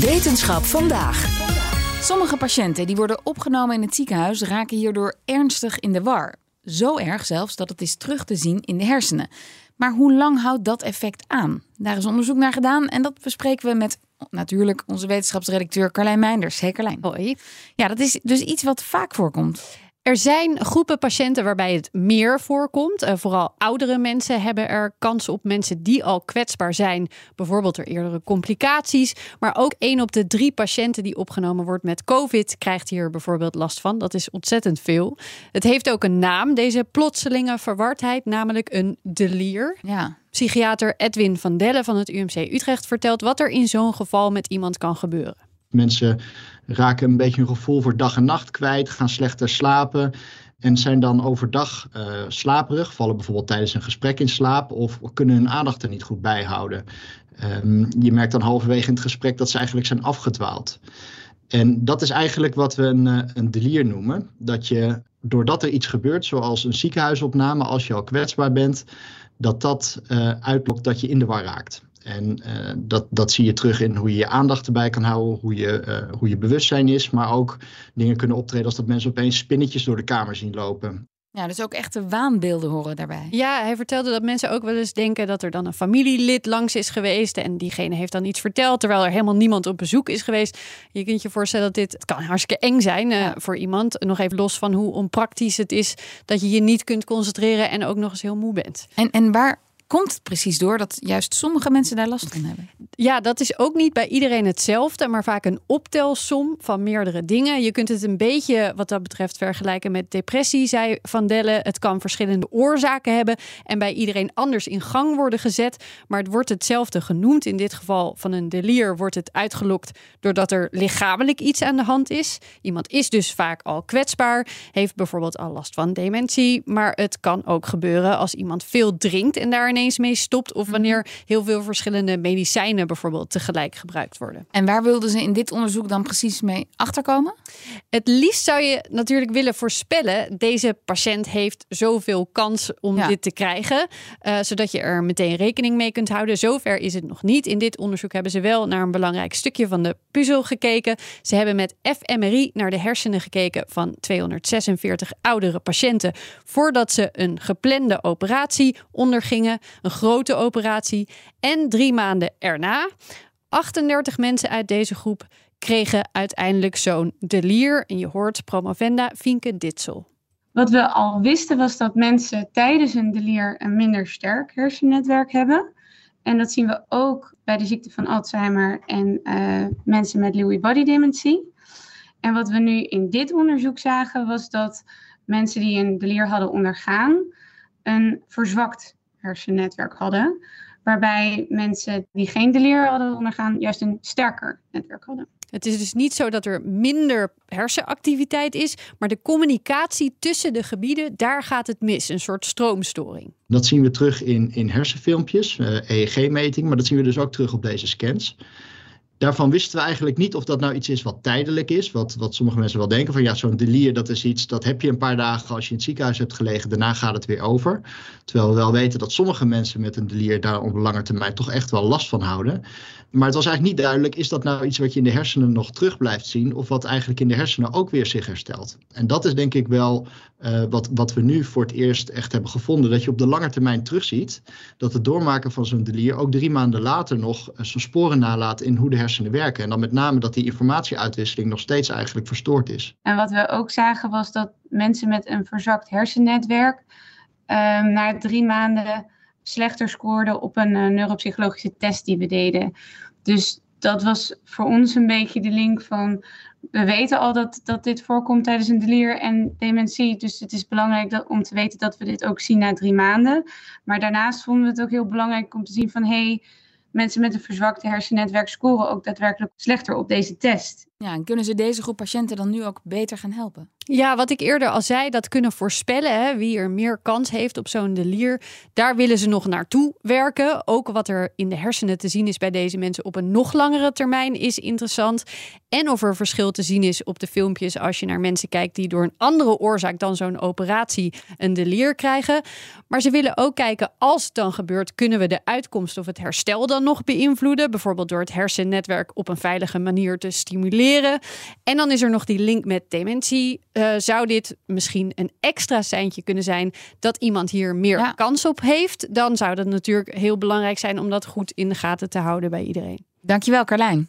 Wetenschap vandaag. Sommige patiënten die worden opgenomen in het ziekenhuis raken hierdoor ernstig in de war. Zo erg zelfs dat het is terug te zien in de hersenen. Maar hoe lang houdt dat effect aan? Daar is onderzoek naar gedaan en dat bespreken we met natuurlijk onze wetenschapsredacteur Carlijn Meinders. Hey Carlijn. Hoi. Ja, dat is dus iets wat vaak voorkomt. Er zijn groepen patiënten waarbij het meer voorkomt. Uh, vooral oudere mensen hebben er kans op. Mensen die al kwetsbaar zijn, bijvoorbeeld door eerdere complicaties. Maar ook één op de drie patiënten die opgenomen wordt met COVID krijgt hier bijvoorbeeld last van. Dat is ontzettend veel. Het heeft ook een naam, deze plotselinge verwardheid, namelijk een delier. Ja. Psychiater Edwin van Delle van het UMC Utrecht vertelt wat er in zo'n geval met iemand kan gebeuren. Mensen raken een beetje hun gevoel voor dag en nacht kwijt, gaan slechter slapen en zijn dan overdag uh, slaperig, vallen bijvoorbeeld tijdens een gesprek in slaap of kunnen hun aandacht er niet goed bij houden. Um, je merkt dan halverwege in het gesprek dat ze eigenlijk zijn afgedwaald. En dat is eigenlijk wat we een, uh, een delier noemen. Dat je, doordat er iets gebeurt, zoals een ziekenhuisopname, als je al kwetsbaar bent, dat dat uh, uitlokt dat je in de war raakt. En uh, dat, dat zie je terug in hoe je je aandacht erbij kan houden, hoe je, uh, hoe je bewustzijn is, maar ook dingen kunnen optreden als dat mensen opeens spinnetjes door de kamer zien lopen. Ja, dus ook echte waanbeelden horen daarbij. Ja, hij vertelde dat mensen ook wel eens denken dat er dan een familielid langs is geweest en diegene heeft dan iets verteld, terwijl er helemaal niemand op bezoek is geweest. Je kunt je voorstellen dat dit het kan hartstikke eng zijn uh, ja. voor iemand. Nog even los van hoe onpraktisch het is dat je je niet kunt concentreren en ook nog eens heel moe bent. En, en waar komt het precies door dat juist sommige mensen daar last van hebben? Ja, dat is ook niet bij iedereen hetzelfde, maar vaak een optelsom van meerdere dingen. Je kunt het een beetje wat dat betreft vergelijken met depressie, zei Van Delle. Het kan verschillende oorzaken hebben en bij iedereen anders in gang worden gezet, maar het wordt hetzelfde genoemd. In dit geval van een delier wordt het uitgelokt doordat er lichamelijk iets aan de hand is. Iemand is dus vaak al kwetsbaar, heeft bijvoorbeeld al last van dementie, maar het kan ook gebeuren als iemand veel drinkt en daar ineens mee stopt. Of wanneer heel veel verschillende medicijnen bijvoorbeeld tegelijk gebruikt worden. En waar wilden ze in dit onderzoek dan precies mee achterkomen? Het liefst zou je natuurlijk willen voorspellen. Deze patiënt heeft zoveel kans om ja. dit te krijgen. Uh, zodat je er meteen rekening mee kunt houden. Zover is het nog niet. In dit onderzoek hebben ze wel naar een belangrijk stukje van de puzzel gekeken. Ze hebben met fMRI naar de hersenen gekeken van 246 oudere patiënten. Voordat ze een geplande operatie ondergingen een grote operatie en drie maanden erna. 38 mensen uit deze groep kregen uiteindelijk zo'n delier. En je hoort promovenda Fienke Ditsel. Wat we al wisten was dat mensen tijdens een delier een minder sterk hersennetwerk hebben. En dat zien we ook bij de ziekte van Alzheimer en uh, mensen met Lewy body dementie. En wat we nu in dit onderzoek zagen was dat mensen die een delier hadden ondergaan een verzwakt hersennetwerk hadden. Waarbij mensen die geen delier hadden ondergaan, juist een sterker netwerk hadden. Het is dus niet zo dat er minder hersenactiviteit is, maar de communicatie tussen de gebieden, daar gaat het mis. Een soort stroomstoring. Dat zien we terug in, in hersenfilmpjes, uh, EEG-meting, maar dat zien we dus ook terug op deze scans. Daarvan wisten we eigenlijk niet of dat nou iets is wat tijdelijk is. Wat, wat sommige mensen wel denken van ja, zo'n delier dat is iets dat heb je een paar dagen als je in het ziekenhuis hebt gelegen. Daarna gaat het weer over. Terwijl we wel weten dat sommige mensen met een delier daar op lange termijn toch echt wel last van houden. Maar het was eigenlijk niet duidelijk, is dat nou iets wat je in de hersenen nog terug blijft zien of wat eigenlijk in de hersenen ook weer zich herstelt. En dat is denk ik wel uh, wat, wat we nu voor het eerst echt hebben gevonden. Dat je op de lange termijn terugziet dat het doormaken van zo'n delier ook drie maanden later nog uh, zijn sporen nalaat in hoe de hersenen werken. En dan met name dat die informatieuitwisseling nog steeds eigenlijk verstoord is. En wat we ook zagen was dat mensen met een verzakt hersennetwerk um, na drie maanden slechter scoorden op een uh, neuropsychologische test die we deden. Dus dat was voor ons een beetje de link van. We weten al dat, dat dit voorkomt tijdens een delier en dementie. Dus het is belangrijk dat, om te weten dat we dit ook zien na drie maanden. Maar daarnaast vonden we het ook heel belangrijk om te zien van hé, hey, mensen met een verzwakte hersennetwerk scoren ook daadwerkelijk slechter op deze test. Ja, en kunnen ze deze groep patiënten dan nu ook beter gaan helpen? Ja, wat ik eerder al zei, dat kunnen voorspellen, hè, wie er meer kans heeft op zo'n delier. Daar willen ze nog naartoe werken. Ook wat er in de hersenen te zien is bij deze mensen op een nog langere termijn is interessant. En of er verschil te zien is op de filmpjes als je naar mensen kijkt die door een andere oorzaak dan zo'n operatie een delier krijgen. Maar ze willen ook kijken, als het dan gebeurt, kunnen we de uitkomst of het herstel dan nog beïnvloeden? Bijvoorbeeld door het hersennetwerk op een veilige manier te stimuleren. En dan is er nog die link met dementie. Uh, zou dit misschien een extra seintje kunnen zijn dat iemand hier meer kans op heeft? Dan zou dat natuurlijk heel belangrijk zijn om dat goed in de gaten te houden bij iedereen. Dankjewel, Carlijn.